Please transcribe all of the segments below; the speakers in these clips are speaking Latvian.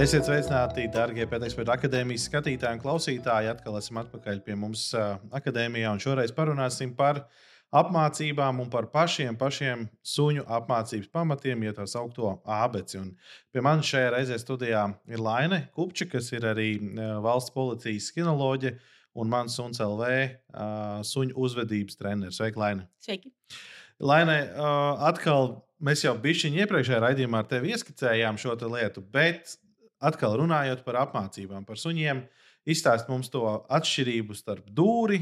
Esiet sveicināti, darbie pētniecības akadēmijas skatītāji un klausītāji. Atkal esam atpakaļ pie mums akadēmijā, un šoreiz parunāsim par apmācībām un par pašiem, pašiem suņu apmācības pamatiem, ja tā saucamo abeci. Un pie manis šajā reizē studijā ir Laine Kupča, kas ir arī valsts policijas kinoloģija un mans suns LV uh, suņu uzvedības treneris. Sveiki, Laine! Sveiki! Laine, uh, atkal mēs jau bišķiņā iepriekšējā raidījumā ar tevi ieskicējām šo lietu, bet atkal runājot par apmācībām, par suņiem, izstāst mums to atšķirību starp dūri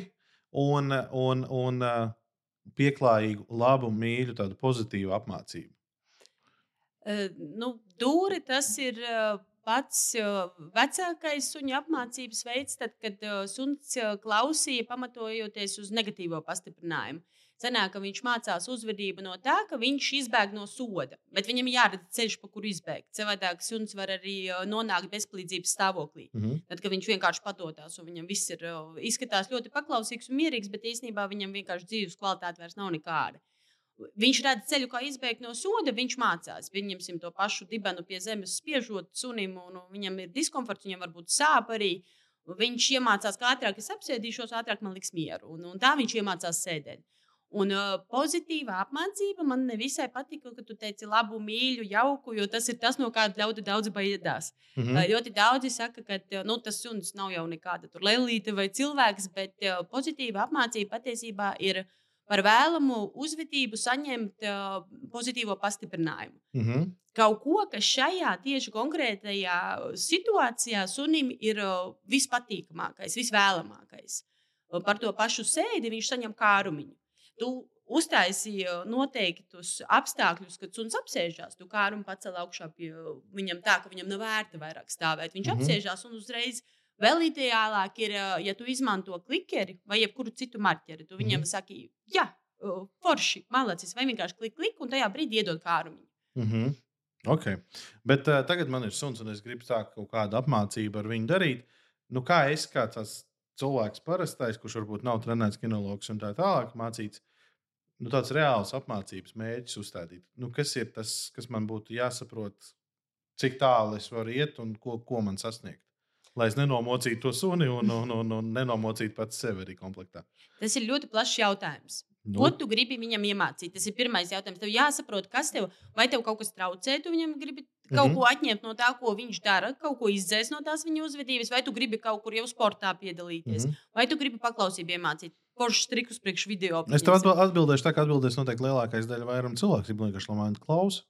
un, un, un pieklājīgu, labu, mīļu, tādu pozitīvu apmācību. Uh, nu, dūri tas ir uh, pats vecākais suņa apmācības veids, tad, kad suns klausīja, pamatojoties uz negatīvo pastiprinājumu. Sanāk, ka viņš mācās uzvedību no tā, ka viņš izbēg no soda. Bet viņam jāredz ceļš, pa kuru izbēgt. Savādāk suns var arī nonākt bezpalīdzības stāvoklī. Mm -hmm. Tad, kad viņš vienkārši padodās un viņam viss ir, izskatās ļoti paklausīgs un mierīgs, bet īstenībā viņam vienkārši dzīves kvalitāte vairs nav nekāda. Viņš redz ceļu, kā izbēgt no soda, viņš mācās. Viņam to pašu dibenu pie zemes spiežot sunim, un viņam ir diskomforts, viņam var būt sāp arī. Viņš iemācās, ka ātrāk es apsēdīšos, ātrāk man liks mieru. Un, un tā viņš iemācās sēdēt. Un uh, pozitīva apmācība man nevisai patika, ka tu teici labu, mīļu, jauku, jo tas ir tas, no kā ļoti daudz baidās. Mm -hmm. uh, ļoti daudzi saka, ka nu, tas suns nav jau nekāda lelīte vai cilvēks, bet uh, pozitīva apmācība patiesībā ir par vēlamu uzvedību saņemt uh, pozitīvo pastiprinājumu. Mm -hmm. Kaut ko, kas šajā tieši konkrētajā situācijā sunim ir uh, vispatīkamākais, visvēlamākais. Par to pašu sēdi viņš saņem kārumiņu tu uztaisīji noteiktus apstākļus, kad suns apsēžās. Tu kā ar un pacēl augšā pie viņam tā, ka viņam nav vērta vairāk stāvēt. Viņš mm -hmm. apsēžās un uzreiz. Vēl ideālāk ir, ja tu izmanto klikeri vai jebkuru citu marķeri. Tu viņam mm -hmm. saki, jā, forši, malacis, vai vienkārši klik, klik, un tajā brīdī iedod kārumu. Mm -hmm. Okay. Bet uh, tagad man ir suns, un es gribu sākt kaut kādu apmācību ar viņu darīt. Nu, kā es, kā tas cilvēks parastais, kurš varbūt nav trenēts kinologs un tā tālāk, mācīts, nu, tāds reāls apmācības mērķis uzstādīt. Nu, kas ir tas, kas man būtu jāsaprot, cik tālu es varu iet un ko, ko man sasniegt? Lai es nenomocītu to suni un, un, un, un nenomocītu pats sevi arī komplektā. Tas ir ļoti plašs jautājums. Nu. Ko tu gribi viņam iemācīt? Tas ir pirmais jautājums. Tev jāsaprot, kas tev, vai tev kaut kas traucē, tu viņam gribi kaut mm -hmm. ko atņemt no tā, ko viņš dara, kaut ko izdzēst no tās viņa uzvedības, vai tu gribi kaut kur jau sportā piedalīties, mm -hmm. vai tu gribi paklausību iemācīt. Poršs trikus priekš video. Es tev atbildēšu tā, kā atbildēs noteikti lielākais daļa vairuma cilvēku. Viņš vienkārši lamājot klausu.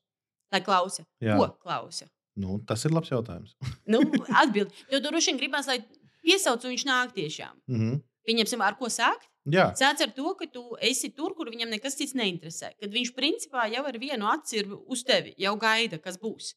Tā klausa. Jā. Ko klausa? Nu, tas ir labs jautājums. nu, atbild. Jo tur droši vien gribās, lai piesauc un viņš nāk tiešām. Mm -hmm. Pieņemsim, ar ko sākt? Jā. Sāc ar to, ka tu esi tur, kur viņam nekas cits neinteresē. Kad viņš principā jau ar vienu aci ir uz tevi, jau gaida, kas būs.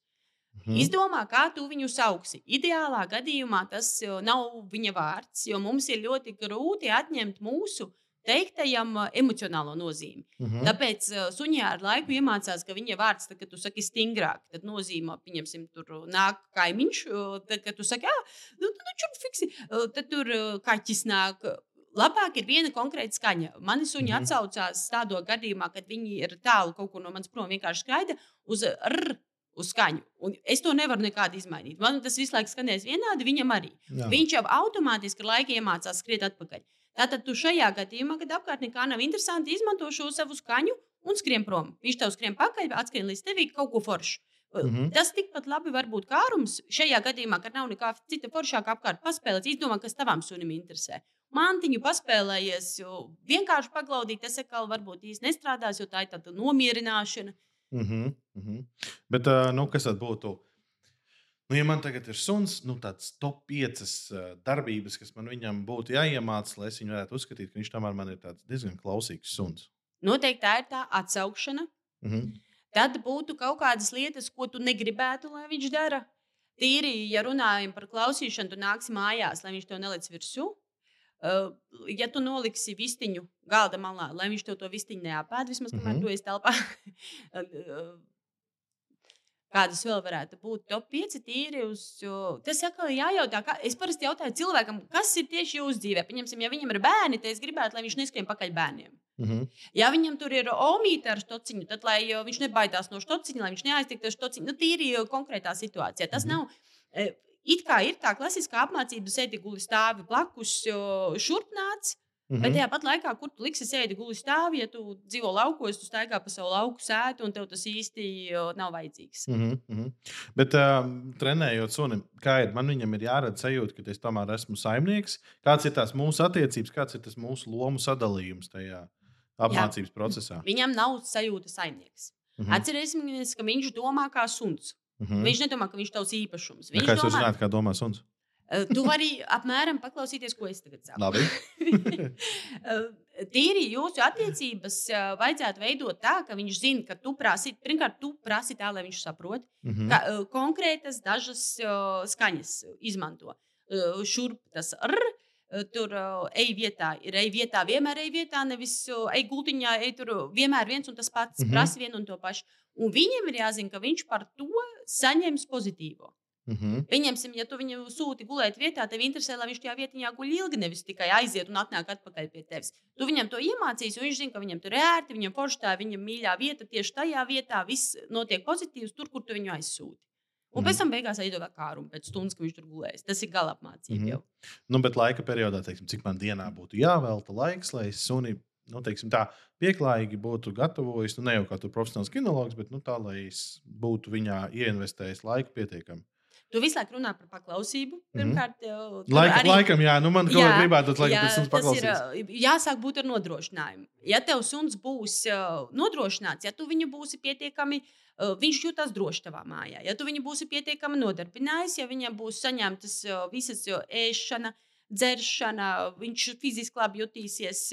Mhm. Izdomā, kā tu viņu sauksi. Ideālā gadījumā tas nav viņa vārds, jo mums ir ļoti grūti atņemt mūsu teiktajam emocionālo nozīmi. Mhm. Tāpēc suņā ar laiku iemācās, ka viņa vārds, tad, kad tu saki stingrāk, tad nozīmē, pieņemsim, tur nāk kaimiņš, tad, kad tu saki, ah, nu, nu, čurp fiksi, tad tur kaķis nāk labāk ir viena konkrēta skaņa. Mani suņi mm -hmm. atsaucās tādā gadījumā, kad viņi ir tālu kaut kur no manas prom, vienkārši skaida uz r. Uz skaņu. Un es to nevaru nekādi izmainīt. Man tas visu laiku skanēs vienādi, viņam arī. Jā. Viņš jau automātiski ar laiku iemācās skriet atpakaļ. Tātad tu šajā gadījumā, kad apkārt nekā nav interesanti, izmanto šo savu skaņu un skrien prom. Viņš tev skrien pakaļ, atskrien līdz tevī kaut ko foršu. Mm -hmm. Tas tikpat labi var būt kārums. Šajā gadījumā, kad nav nekā cita foršāka apkārt, paspēlēt, izdomā, kas tavam sunim interesē mantiņu paspēlējies, vienkārši paglaudīt, tas atkal varbūt īsti nestrādās, jo tā ir tāda nomierināšana. Mm -hmm, mm -hmm. Bet, nu, kas tad būtu? Nu, ja man tagad ir suns, nu, tāds top 5 darbības, kas man viņam būtu jāiemācās, lai es viņu varētu uzskatīt, ka viņš tomēr man ir diezgan klausīgs suns. Noteikti tā ir tā atsaukšana. Mm -hmm. Tad būtu kaut kādas lietas, ko tu negribētu, lai viņš dara. Tīri, ja runājam par klausīšanu, tu nāksi mājās, lai viņš to neliec virsū. Uh, ja tu noliksi vistiņu galda malā, lai viņš tev to vistiņu neapēd, vismaz kamēr mm -hmm. tu esi telpā, kādas vēl varētu būt top 5 tīri uz. Tas atkal ir jājautā. Kā, es parasti jautāju cilvēkam, kas ir tieši jūsu dzīvē. Pieņemsim, ja viņam ir bērni, tad es gribētu, lai viņš neskrien pakaļ bērniem. Mm -hmm. Ja viņam tur ir omīte ar stociņu, tad lai viņš nebaidās no stociņa, lai viņš neaiztiktu ar stociņu. Nu, tīri konkrētā situācijā. Tas mm -hmm. nav It kā ir tā klasiskā apmācība, sēdi guli stāvi blakus, šurpnāts. Mm -hmm. Bet tajā pat laikā, kur tu liksi sēdi guli stāvi, ja tu dzīvo laukos, tu staigā pa savu lauku sētu, un tev tas īsti nav vajadzīgs. Mm -hmm. Bet, uh, trenējot suni, kā ir, man viņam ir jārada sajūta, ka es tomēr esmu saimnieks. Kāds ir tās mūsu attiecības, kāds ir tas mūsu lomu sadalījums tajā apmācības Jā. procesā? Viņam nav sajūta saimnieks. Mm -hmm. Atcerēsimies, ka viņš domā kā suns. Mm -hmm. Viņš nedomā, ka viņš ir tavs īpašums. Viņš kā jūs domā... zināt, kā domā suns? Tu vari apmēram paklausīties, ko es tagad saku. Labi. Tīri jūsu attiecības vajadzētu veidot tā, ka viņš zina, ka tu prasi, pirmkārt, tu prasi tā, lai viņš saprot, mm -hmm. ka konkrētas dažas skaņas izmanto. Šurp tas r, tur ej vietā, ir ej vietā, vienmēr ej vietā, nevis ej gultiņā, ej tur vienmēr viens un tas pats, mm -hmm. prasa vienu un to pašu. Un viņam ir jāzina, ka viņš par to saņems pozitīvo. Mm -hmm. Pieņemsim, ja tu viņu sūti gulēt vietā, tev interesē, lai viņš tajā vietā guļ ilgi, nevis tikai aiziet un atnāk atpakaļ pie tevis. Tu viņam to iemācīsi, un viņš zina, ka viņam tur ir ērti, viņam forši tā, viņam mīļā vieta tieši tajā vietā, viss notiek pozitīvs tur, kur tu viņu aizsūti. Un mm pēc tam beigās aizdod kārumu pēc stundas, kad viņš tur gulēs. Tas ir gala apmācība. Mm -hmm. Jau. Nu, bet laika periodā, teiksim, cik man dienā būtu jāvelta laiks, lai suni nu, teiksim, tā, pieklājīgi būtu gatavojis, nu, ne jau kā profesionāls kinologs, bet nu, tā, lai es būtu viņā ieinvestējis laiku pietiekami. Tu visu laiku runā par paklausību. Mhm. Pirmkārt, -hmm. Laika, arī, laikam, jā, nu man jā, gribētu, lai jā, tas paklausītos. Ir, jāsāk būt ar nodrošinājumu. Ja tev suns būs nodrošināts, ja tu viņu būsi pietiekami, viņš jūtas droši tavā mājā. Ja tu viņu būsi pietiekami nodarbinājis, ja viņam būs saņemtas visas ēšana, dzeršana, viņš fiziski labi jutīsies,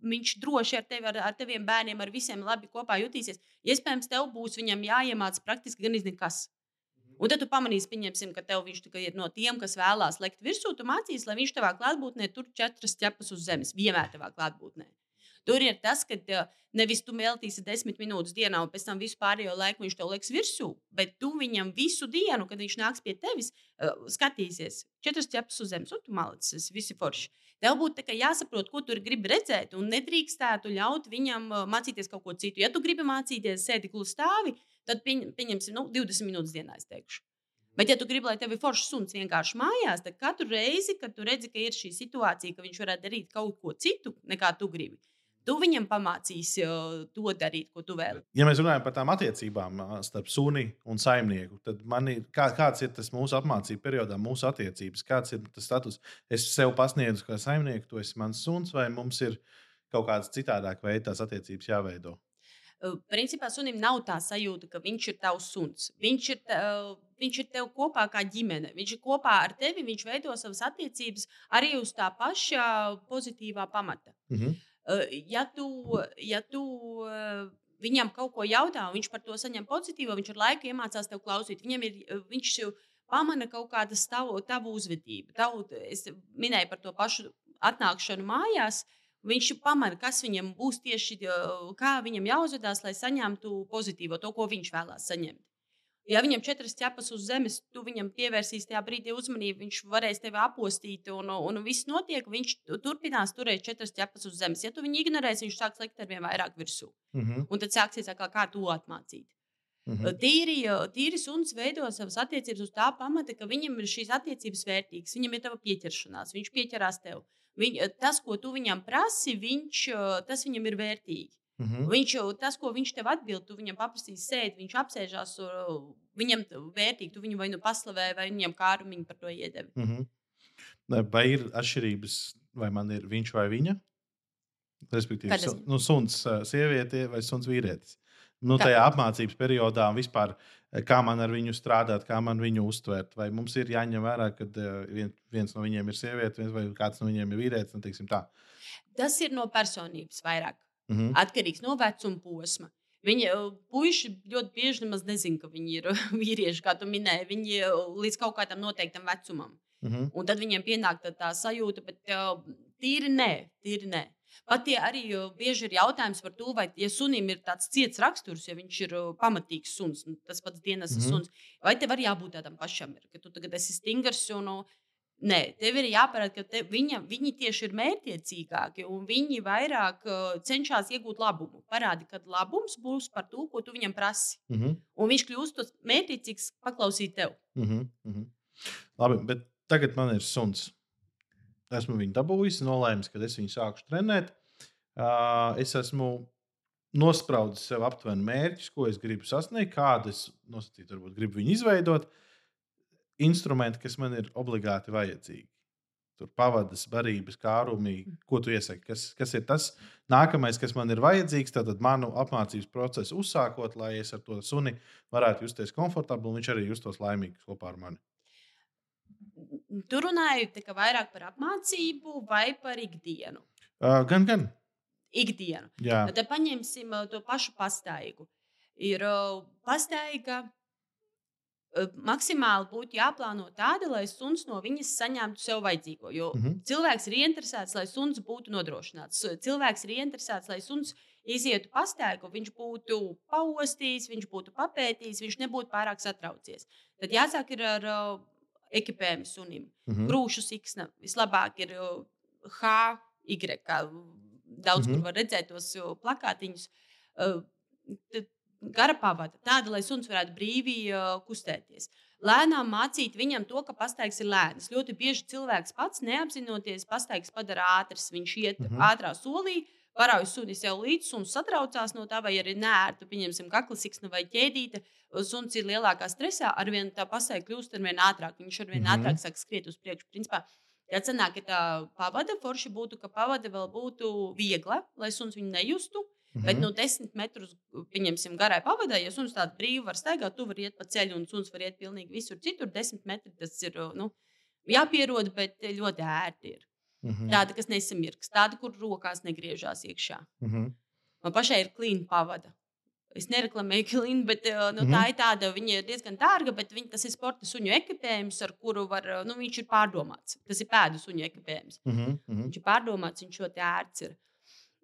viņš droši ar tevi, ar, ar teviem bērniem, ar visiem labi kopā jutīsies. Iespējams, tev būs jāiemācās praktiski gan iznekas. Un tad tu pamanīsi, pieņemsim, ka tev viņš ir no tiem, kas vēlās lekt virsū. Tu mācīsies, lai viņš tavā klātbūtnē tur četras ķepas uz zemes, vienmēr tavā klātbūtnē. Tur ir tas, ka nevis tu veltīsi desmit minūtes dienā, un pēc tam visu pārējo laiku viņš tev liks virsū, bet tu viņam visu dienu, kad viņš nāks pie tevis, skatīsies četras ķepas uz zemes, un tu malicis, visi forši. Tev būtu jāsaprot, ko tu gribi redzēt, un nedrīkstētu ļaut viņam mācīties kaut ko citu. Ja tu gribi mācīties, sēdi klusi stāvi, tad pieņ, pieņemsim nu, 20 minūtes dienā, es teikšu. Bet, ja tu gribi, lai tev ir foršs suns vienkārši mājās, tad katru reizi, kad tu redzi, ka ir šī situācija, ka viņš varētu darīt kaut ko citu, nekā tu gribi, Tu viņam pamācīsi to darīt, ko tu vēlaties. Ja mēs runājam par tām attiecībām starp suni un saimnieku, tad ir, kā, kāds ir tas mūsu apmācību periodā, mūsu attiecības, kāds ir tas status? Es sev pasniedzu kā saimnieku, tu esi mans suns, vai mums ir kaut kāds citādāk veids tās attiecības jāveido? Principā sunim nav tā sajūta, ka viņš ir tavs suns. Viņš ir, uh, viņš ir tev kopā kā ģimene. Viņš ir kopā ar tevi, viņš veido savas attiecības arī uz tā paša pozitīvā pamata. Mm -hmm. Ja tu, ja tu viņam kaut ko jautā, un viņš par to saņem pozitīvu, viņš ar laiku iemācās tev klausīt. Viņam ir, viņš jau pamana kaut kādu tavu, tavu uzvedību. Tavu, es minēju par to pašu atnākšanu mājās. Viņš pamana, kas viņam būs tieši, kā viņam jāuzvedās, lai saņemtu pozitīvo, to, ko viņš vēlās saņemt. Ja viņam ir četras ķepas uz zemes, tu viņam pievērsīsi tajā brīdī uzmanību, viņš varēs tevi apostīt, un, un viss notiek. Viņš turpinās turēt četras ķepas uz zemes. Ja tu viņu ignorēsi, viņš sāks likt ar vien vairāk virsū. Mm -hmm. Un tad sāksies kā, kā to atmācīt. Mm -hmm. Tīri, tīri suns veido savas attiecības uz tā pamata, ka viņam ir šīs attiecības vērtīgas, viņam ir tava pieķeršanās, viņš pieķerās tev. Viņ, tas, ko tu viņam prasi, viņš, tas viņam ir vērtīgi. Mm -hmm. Viņš jau tas, ko viņš tev atbild, tu viņam paprasīs sēdi, viņš apsēžās, viņam vērtīgi, tu viņu vai nu paslavē, vai viņam kārumiņu par to iedevi. Mm -hmm. Vai ir atšķirības, vai man ir viņš vai viņa? Respektīvi, su, nu, suns sieviete vai suns vīrietis. Nu, tajā apmācības periodā vispār, kā man ar viņu strādāt, kā man viņu uztvert. Vai mums ir jāņem vērā, ka viens no viņiem ir sieviete, vai kāds no viņiem ir vīrietis? Nu, Tas ir no personības vairāk. Mm -hmm. Atkarīgs no vecuma posma. Viņi puiši ļoti bieži nemaz nezina, ka viņi ir vīrieši, kā tu minēji. Viņi līdz kaut kādam noteiktam vecumam. Mm -hmm. Un tad viņiem pienāk tā, tā sajūta, bet tīri nē, tīri nē. Pat ja arī bieži ir jautājums par to, vai ja sunim ir tāds ciets raksturs, ja viņš ir pamatīgs suns, tas pats dienas mm -hmm. suns, vai tev arī jābūt tādam pašam, ir, ka tu tagad esi stingrs un Nē, tev ir jāparāda, ka te, viņa, viņi tieši ir mērķiecīgāki un viņi vairāk uh, cenšas iegūt labumu. Parādi, ka labums būs par to, ko tu viņam prasi. Mm -hmm. Un viņš kļūst mērķiecīgs paklausīt tev. Mm -hmm. Labi, bet tagad man ir suns. Esmu viņu dabūjis, nolēmis, ka es viņu sākšu trenēt. Uh, es esmu nospraudis sev aptuveni mērķus, ko es gribu sasniegt, kādas nosacīt, varbūt gribu viņu izveidot. Instrumenti, kas man ir obligāti vajadzīgi. Tur pavadas, barības, kārumi, ko tu iesaki. Kas, kas ir tas nākamais, kas man ir vajadzīgs, tad manu apmācības procesu uzsākot, lai es ar to suni varētu justies komfortabli un viņš arī justos laimīgs kopā ar mani. Tur runāju vairāk par apmācību vai par ikdienu? Uh, gan, gan. Ikdienu. Jā. Tad paņemsim to pašu pastaigu. Ir pastaiga, maksimāli būtu jāplāno tāda, lai suns no viņas saņemtu sev vajadzīgo. Jo mm -hmm. cilvēks ir ieinteresēts, lai suns būtu nodrošināts. Cilvēks ir ieinteresēts, lai suns izietu pastaigu, viņš būtu paostījis, viņš būtu papētījis, viņš nebūtu pārāk satraucies. Tad jāsāk ar uh, ekipējumu sunim. Mm -hmm. Grūšu siksna vislabāk ir uh, H, Y. Daudz mm -hmm. kur var redzēt tos plakātiņus. Uh, gara pavada, tāda, lai suns varētu brīvi uh, kustēties. Lēnām mācīt viņam to, ka pastaigs ir lēns. Ļoti bieži cilvēks pats neapzinoties, pastaigs padara ātrs. Viņš iet mm -hmm. ātrā solī, parauj suni sev līdzi, un satraucās no tā, vai arī nērtu, pieņemsim, kaklasiksna vai ķēdīte. Suns ir lielākā stresā, arvien tā pasaule kļūst ar vien ātrāk. Viņš ar vien mm -hmm. ātrāk sāk skriet uz priekšu. Principā, ja cenāk, ka tā pavada forši būtu, ka pavada vēl būtu viegla, lai suns viņu nejustu. Mm -hmm. Bet no nu, desmit metrus, pieņemsim, garai pavadai, ja suns tādu brīvu var staigāt, tu vari iet pa ceļu, un suns var iet pilnīgi visur citur. Desmit metri tas ir nu, jāpierod, bet ļoti ērti ir. Mm -hmm. Tāda, kas nesamirks, tāda, kur rokās negriežās iekšā. Mm -hmm. Man pašai ir klīna pavada. Es nereklamēju klīnu, bet nu, mm -hmm. tā ir tāda, viņa ir diezgan dārga, bet viņa, tas ir sporta suņu ekipējums, ar kuru var, nu, viņš ir pārdomāts. Tas ir pēdu suņu ekipējums. Mm -hmm. Viņš ir pārdomāts, viņš ļoti ērts ir.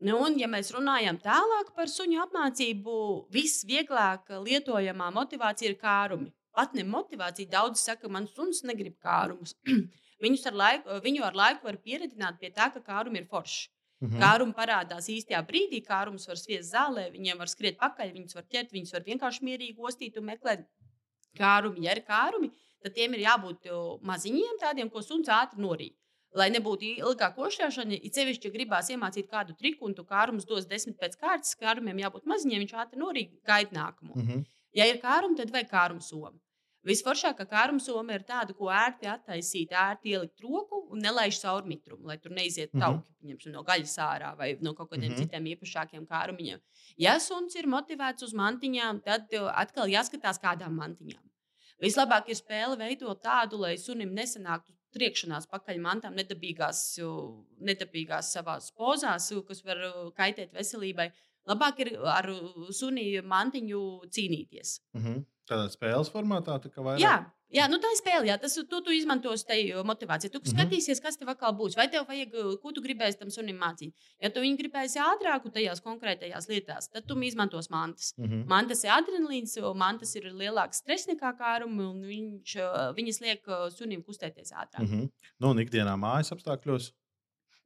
Nu, un, ja mēs runājam tālāk par suņu apmācību, visvieglāk lietojamā motivācija ir kārumi. Pat ne motivācija, daudz saka, man suns negrib kārumus. Viņus ar laiku, viņu ar laiku var pieredzināt pie tā, ka kārumi ir forši. Mm -hmm. Kārumi parādās īstajā brīdī, kārums var sviest zālē, viņiem var skriet pakaļ, viņus var ķert, viņus var vienkārši mierīgi ostīt un meklēt kārumi. Ja ir kārumi, tad tiem ir jābūt maziņiem, tādiem, ko suns ātri norīd. Lai nebūtu ilgā košļāšana, it sevišķi, ja gribās iemācīt kādu triku, un tu kārums dos desmit pēc kārtas, kārumiem jābūt maziņiem, viņš ātri norīd gaida nākamo. Mm -hmm. Ja ir kārumi, tad vajag kārumu somu. Visforšākā kārumsoma ir tāda, ko ērti attaisīt, ērti ielikt roku un nelaiž cauri mitrumu, lai tur neiziet tauki mm -hmm. no gaļas ārā vai no kaut kādiem mm -hmm. citiem īpašākiem kārumiņiem. Ja suns ir motivēts uz mantiņām, tad atkal jāskatās, kādām mantiņām. Vislabāk ir spēle veidot tādu, lai sunim nesanāktu triekšanās pakaļ mantām, nedabīgās, nedabīgās savās pozās, kas var kaitēt veselībai. Labāk ir ar sunīju mantiņu cīnīties. Mm -hmm. Tādā spēles formātā, tā kā vairāk. Jā, jā nu tā ir spēle. Jā. Tas tu, tu izmantos te motivāciju. Tu mm -hmm. skatīsies, kas tev atkal būs. Vai tev vajag, ko tu gribēsi tam sunim mācīt. Ja tu viņu gribēsi ātrāku tajās konkrētajās lietās, tad tu izmantos mantas. Mm -hmm. Mantas ir adrenalīns, mantas ir lielāks stress nekā kārumi, un viņš, viņas liek sunim kustēties ātrāk. Mm -hmm. Nu, un ikdienā mājas apstākļos.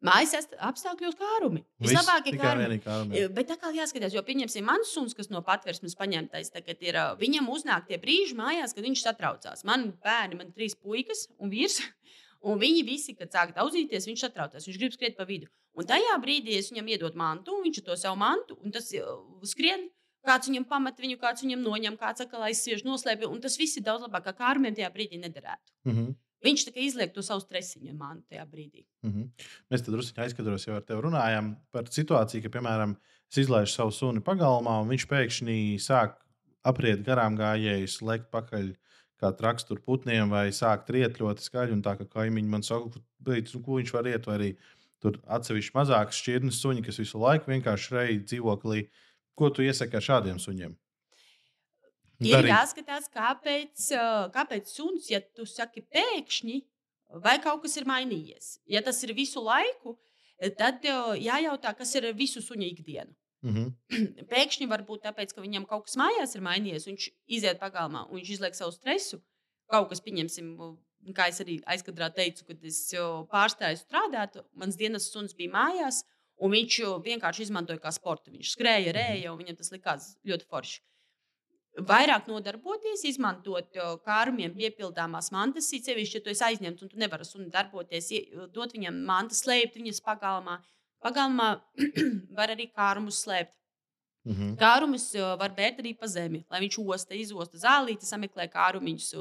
Mājas apstākļos kārumi. Vislabākie kārumi. kārumi jā. Bet tā kā jāskatās, jo pieņemsim, mans suns, kas no patvērsmes paņemtais, tagad ir, viņam uznāk tie brīži mājās, kad viņš satraucās. Man bērni, man trīs puikas un vīrs. Un viņi visi, kad sāk daudzīties, viņš satraucās. Viņš grib skriet pa vidu. Un tajā brīdī es viņam iedodu mantu, viņš to savu mantu, un tas skrien. Kāds viņam pamet viņu, kāds viņam noņem, kāds atkal aizsviež, noslēpj. Un tas viss ir daudz labāk, kā kārumiem tajā brīdī nederētu. Mm -hmm. Viņš tikai izliek to savu stresiņu man tajā brīdī. Mm -hmm. Mēs tad drusku aizskatos, jau ar tevi runājām par situāciju, ka, piemēram, es izlaižu savu suni pagalmā, un viņš pēkšņi sāk apriet garām gājējus, lekt pakaļ kā rakstur putniem, vai sāk riet ļoti skaļi. Un tā kā kaimiņi man saka, beidz, nu, ko viņš var iet, vai arī tur atsevišķi mazākas šķirnes suņi, kas visu laiku vienkārši reizē dzīvoklī. Ko tu iesaki ar šādiem suņiem? Ir darīt. jāskatās, kāpēc, kāpēc suns, ja tu saki pēkšņi, vai kaut kas ir mainījies. Ja tas ir visu laiku, tad jājautā, kas ir visu suņa ikdiena. Mm -hmm. Pēkšņi varbūt tāpēc, ka viņam kaut kas mājās ir mainījies, viņš iziet pagalmā un viņš izliek savu stresu. Kaut kas, pieņemsim, kā es arī aizkadrā teicu, kad es pārstāju strādāt, mans dienas suns bija mājās, un viņš vienkārši izmantoja kā sporta. Viņš skrēja, rēja, un viņam tas likās ļoti forši. Vairāk nodarboties, izmantot kārumiem piepildāmās mantas. Sevišķi, ja tu esi aizņemts un tu nevari suni darboties, dot viņam mantas, slēpt viņas pagalmā. Pagalmā var arī kārumus slēpt. Mm -hmm. Kārumus var bērt arī pa zemi, lai viņš osta, izosta zālīti, sameklē kārumiņus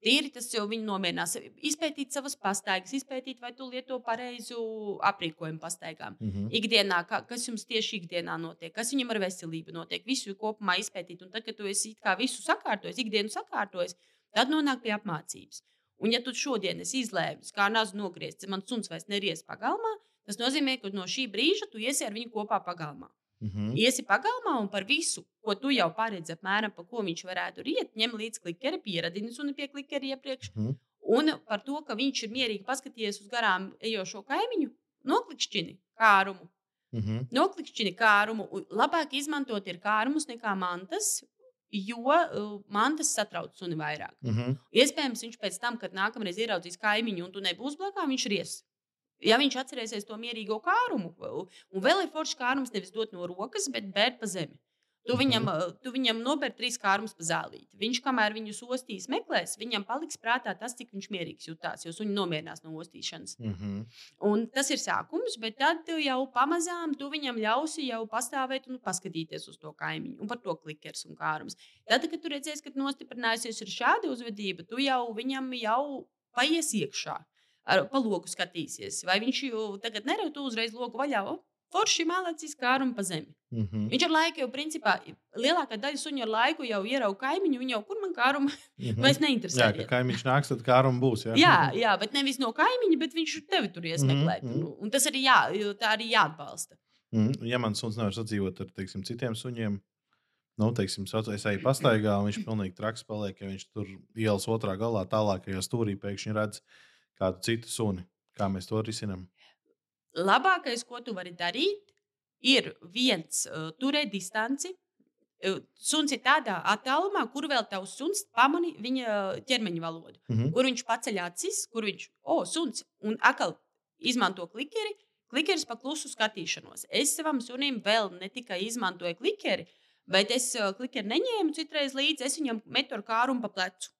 Tīri tas jau viņu nomierinās. Izpētīt savas pastaigas, izpētīt, vai tu lieto pareizu aprīkojumu pastaigām. Mm -hmm. Ikdienā, kā, kas jums tieši ikdienā notiek, kas viņam ar veselību notiek, visu kopumā izpētīt. Un tad, kad tu esi visu sakārtojis, ikdienu sakārtojis, tad nonāk pie apmācības. Un, ja tu šodien esi izlēmis, kā nazu nogriezt, man suns vairs neries pagalmā, tas nozīmē, ka no šī brīža tu iesi ar viņu kopā pagalmā. Mm -hmm. Iesi pagalmā un par visu, ko tu jau paredzi, apmēram, pa ko viņš varētu riet, ņem līdzi klikeri, pieradini suni pie klikeri iepriekš. Mm -hmm. Un par to, ka viņš ir mierīgi paskatījies uz garām ejošo kaimiņu, noklikšķini kārumu. Mm -hmm. Noklikšķini kārumu. Labāk izmantot ir kārumus nekā mantas, jo uh, mantas satrauc suni vairāk. Mm -hmm. Iespējams, viņš pēc tam, kad nākamreiz ieraudzīs kaimiņu un tu nebūsi blakā, viņš ries. Ja viņš atcerēsies to mierīgo kārumu, un vēl ir foršs kārums, nevis dot no rokas, bet bērt pa zemi. Tu viņam, mhm. tu viņam nober trīs kārmas pa zālīti. Viņš, kamēr viņu ostīs, meklēs, viņam paliks prātā tas, cik viņš mierīgs jutās, jo viņš nomierinās no ostīšanas. Mm -hmm. Un tas ir sākums, bet tad jau pamazām tu viņam ļausi jau pastāvēt un paskatīties uz to kaimiņu un par to klikers un kārums. Tad, kad tu redzēsi, ka nostiprinājusies ar šādu uzvedību, tu jau viņam jau paies iekšā ar loku skatīsies. Vai viņš jau tagad nerautu uzreiz loku vaļā? O, Forši mālacis kā ar un pa zemi. Mm -hmm. Viņš ar laiku jau, principā, lielākā daļa suņu ar laiku jau ierauga kaimiņu. Viņa jau kur man kā ar un mm -hmm. neinteresē. Jā, ka kaimiņš nāks, tad kā ar un būs. Jā? jā, jā, bet nevis no kaimiņa, bet viņš tevi tur iesmeklē. Mm -hmm. un, un tas arī, jā, tā arī jāatbalsta. Mm -hmm. Ja man suns nevar sadzīvot ar teiksim, citiem suņiem, nu, teiksim, es eju pastaigā, un viņš pilnīgi traks paliek, ja viņš tur ielas otrā galā, tālākajā stūrī pēkšņi redz kādu citu suni. Kā mēs to risinām? Labākais, ko tu vari darīt, ir viens, uh, turēt distanci. Uh, suns ir tādā attālumā, kur vēl tavs suns pamani viņa ķermeņa valodu. Mm -hmm. Kur viņš paceļ acis, kur viņš, o, oh, suns, un atkal izmanto klikeri. Klikeris pa klusu skatīšanos. Es savam sunim vēl ne tikai izmantoju klikeri, bet es klikeri neņēmu citreiz līdzi. Es viņam metu ar kārumu pa plecu.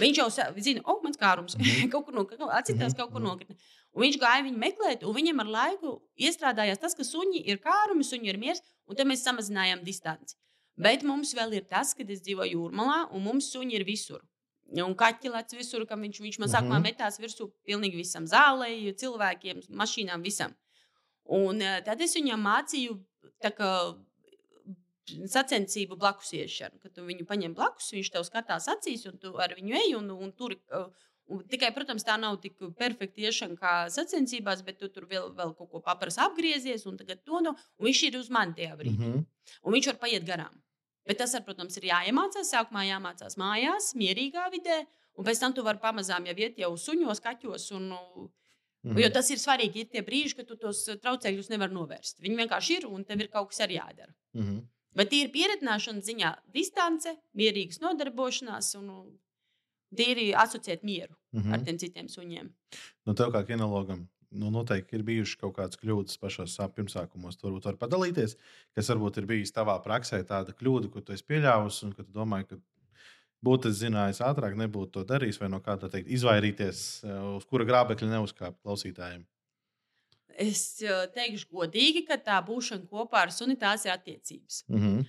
Viņš jau zina, oh, mans kārums, mhm. kaut kur nokrita, atcitās kaut kur mhm. nokrita. Un viņš gāja viņu meklēt, un viņam ar laiku iestrādājās tas, ka suņi ir kārumi, suņi ir miers, un tad mēs samazinājām distanci. Bet mums vēl ir tas, ka es dzīvoju jūrmalā, un mums suņi ir visur. Un kaķis lec visur, kam viņš, viņš man sākumā mhm. metās virsū pilnīgi visam zālē, cilvēkiem, mašīnām, visam. Un eh, tad es viņam mācīju, ka sacensību blakus iešanu. Kad tu viņu paņem blakus, viņš tev skatās acīs, un tu ar viņu ej un, un tur. Un tikai, protams, tā nav tik perfekta iešana kā sacensībās, bet tu tur vēl, vēl kaut ko paprasti apgriezies, un to no, un viņš ir uz mani tajā brīdī. Mm -hmm. Un viņš var paiet garām. Bet tas, ar, protams, ir jāiemācās. Sākumā jāmācās mājās, mierīgā vidē, un pēc tam tu vari pamazām jau iet jau suņos, kaķos. Un, mm. Jo tas ir svarīgi, ir tie brīži, kad tu tos traucēkļus nevar novērst. Viņi vienkārši ir, un tev ir kaut kas arī jādara. Mm -hmm. Bet tīri pieredzināšanas ziņā distance, mierīgas nodarbošanās un tīri asociēt mieru mm -hmm. ar mhm. tiem citiem suņiem. Nu, tev kā kinologam. Nu, noteikti ir bijušas kaut kādas kļūdas pašos pirmsākumos. Tu varbūt vari padalīties, kas varbūt ir bijis tavā praksē, tāda kļūda, ko tu esi pieļāvusi un ka tu domāji, ka būtu zinājis ātrāk, nebūtu to darījis, vai no kā tā teikt, izvairīties, eh, uz kura grābekļa neuzkāpt klausītājiem. Es teikšu godīgi, ka tā būšana kopā ar suni tās ir attiecības. Mm -hmm.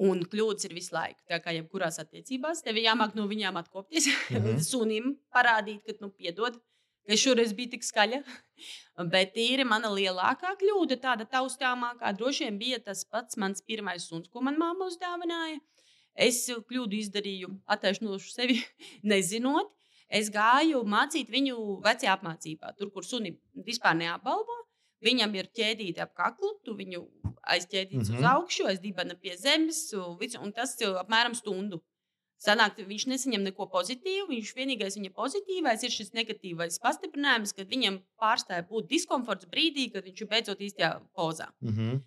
Un kļūdas ir visu laiku. Tā kā jebkurās attiecībās, tev ir jāmāk no viņiem atkopties. Mm -hmm. Sunim parādīt, ka, nu, piedod, ka šoreiz bija tik skaļa. Bet tīri mana lielākā kļūda, tāda taustāmākā, droši vien bija tas pats mans pirmais suns, ko man mamma uzdāvināja. Es kļūdu izdarīju, attaisnošu sevi, nezinot, Es gāju mācīt viņu vecajā apmācībā, tur, kur suni vispār neapbalvo. Viņam ir ķēdīte ap kaklu, tu viņu aizķēdīsi mm -hmm. uz mhm. augšu, aizdibana pie zemes, un tas ir apmēram stundu. Sanāk, viņš nesaņem neko pozitīvu. Viņš vienīgais viņa pozitīvais ir šis negatīvais pastiprinājums, kad viņam pārstāja būt diskomforts brīdī, kad viņš ir beidzot īstajā pozā. Mm -hmm.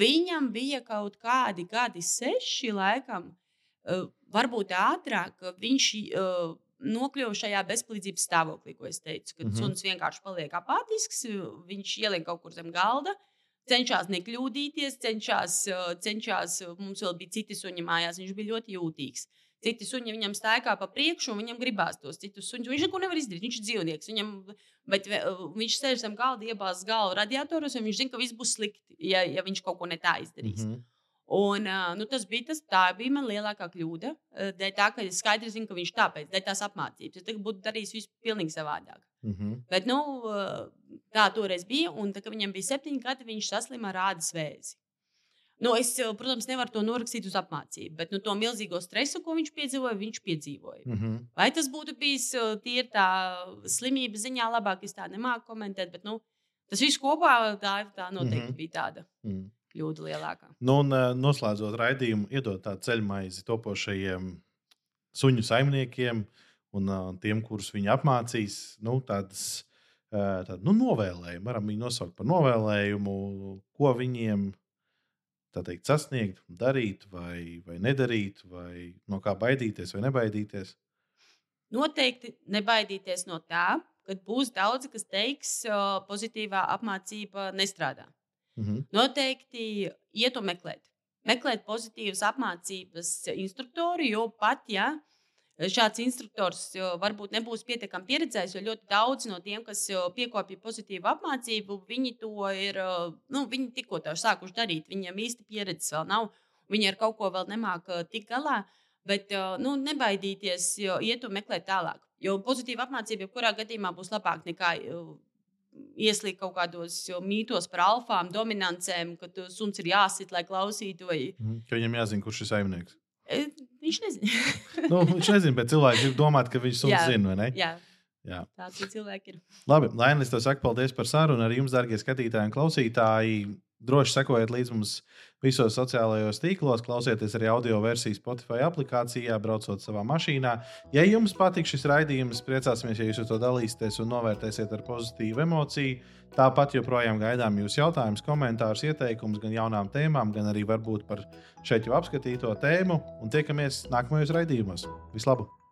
Viņam bija kaut kādi gadi, seši laikam, varbūt ātrāk. Viņš nokļuvu šajā bezpalīdzības stāvoklī, ko es teicu. Kad mm -hmm. suns vienkārši paliek apātisks, viņš ieliek kaut kur zem galda. cenšas nekļūdīties, cenšas, cenšas, mums vēl bija citi suņi mājās, viņš bija ļoti jūtīgs. Citi suņi viņam stāvā pa priekšu, un viņam gribās tos citus suņus. Viņš neko nevar izdarīt. Viņš ir dzīvnieks. Viņam, bet viņš sēž zem galda, iebāz galvu radiatoros, un viņš zina, ka viss būs slikti, ja, ja viņš kaut ko ne tā izdarīs. Mm -hmm. Un, nu, tas bija tas, tā bija mana lielākā kļūda. Dēļ tā, ka es skaidri zinu, ka viņš tāpēc, dēļ tās apmācības. Es būtu darījis visu pilnīgi savādāk. Mm -hmm. Bet, nu, tā toreiz bija. Un, tā, viņam bija septiņi gadi, viņš saslima ar ādas vēzi. Nu, es, protams, nevaru to norakstīt uz apmācību, bet nu, to milzīgo stresu, ko viņš piedzīvoja, viņš piedzīvoja. Mm -hmm. Vai tas būtu bijis tīri tā slimības ziņā, labāk es tā nemāku komentēt, bet nu, tas viss kopā tā, tā noteikti mm -hmm. bija tāda. Mm -hmm kļūda lielākā. Nu, un, noslēdzot raidījumu, iedot tādu ceļmaizi topošajiem suņu saimniekiem un uh, tiem, kurus viņi apmācīs. Nu, tādas, uh, tādu, nu, novēlējumu, varam viņu nosaukt par novēlējumu, ko viņiem teikt, sasniegt, darīt vai, vai nedarīt, vai no kā baidīties vai nebaidīties? Noteikti nebaidīties no tā, ka būs daudzi, kas teiks, pozitīvā apmācība nestrādā. -hmm. Noteikti iet un meklēt. Meklēt pozitīvas apmācības instruktoru, jo pat ja šāds instruktors varbūt nebūs pietiekami pieredzējis, jo ļoti daudz no tiem, kas piekopja pozitīvu apmācību, viņi to ir, nu, viņi tikko to sākuši darīt. Viņiem īsti pieredzes vēl nav, viņi ar kaut ko vēl nemāca tikt galā. Bet nu, nebaidīties, iet un meklēt tālāk. Jo pozitīva apmācība, jebkurā gadījumā, būs labāka nekā ieslīgt kaut kādos mītos par alfām, dominancēm, ka suns ir jāsit, lai klausītu. Vai... Mm, ka viņam jāzina, kurš ir saimnieks. E, viņš nezina. nu, viņš nezina, bet cilvēki grib domāt, ka viņš suns zina, vai ne? Jā. Jā. Tāds ir. Labi, Lainis, tev saka paldies par sarunu. Arī jums, darbie skatītāji un klausītāji, droši sekojiet līdz mums visos sociālajos tīklos, klausieties arī audio versiju Spotify aplikācijā, braucot savā mašīnā. Ja jums patīk šis raidījums, priecāsimies, ja jūs to dalīsieties un novērtēsiet ar pozitīvu emociju. Tāpat joprojām gaidām jūsu jautājumus, komentārus, ieteikumus gan jaunām tēmām, gan arī varbūt par šeit jau apskatīto tēmu. Un tiekamies nākamajos raidījumos. Vislabāk!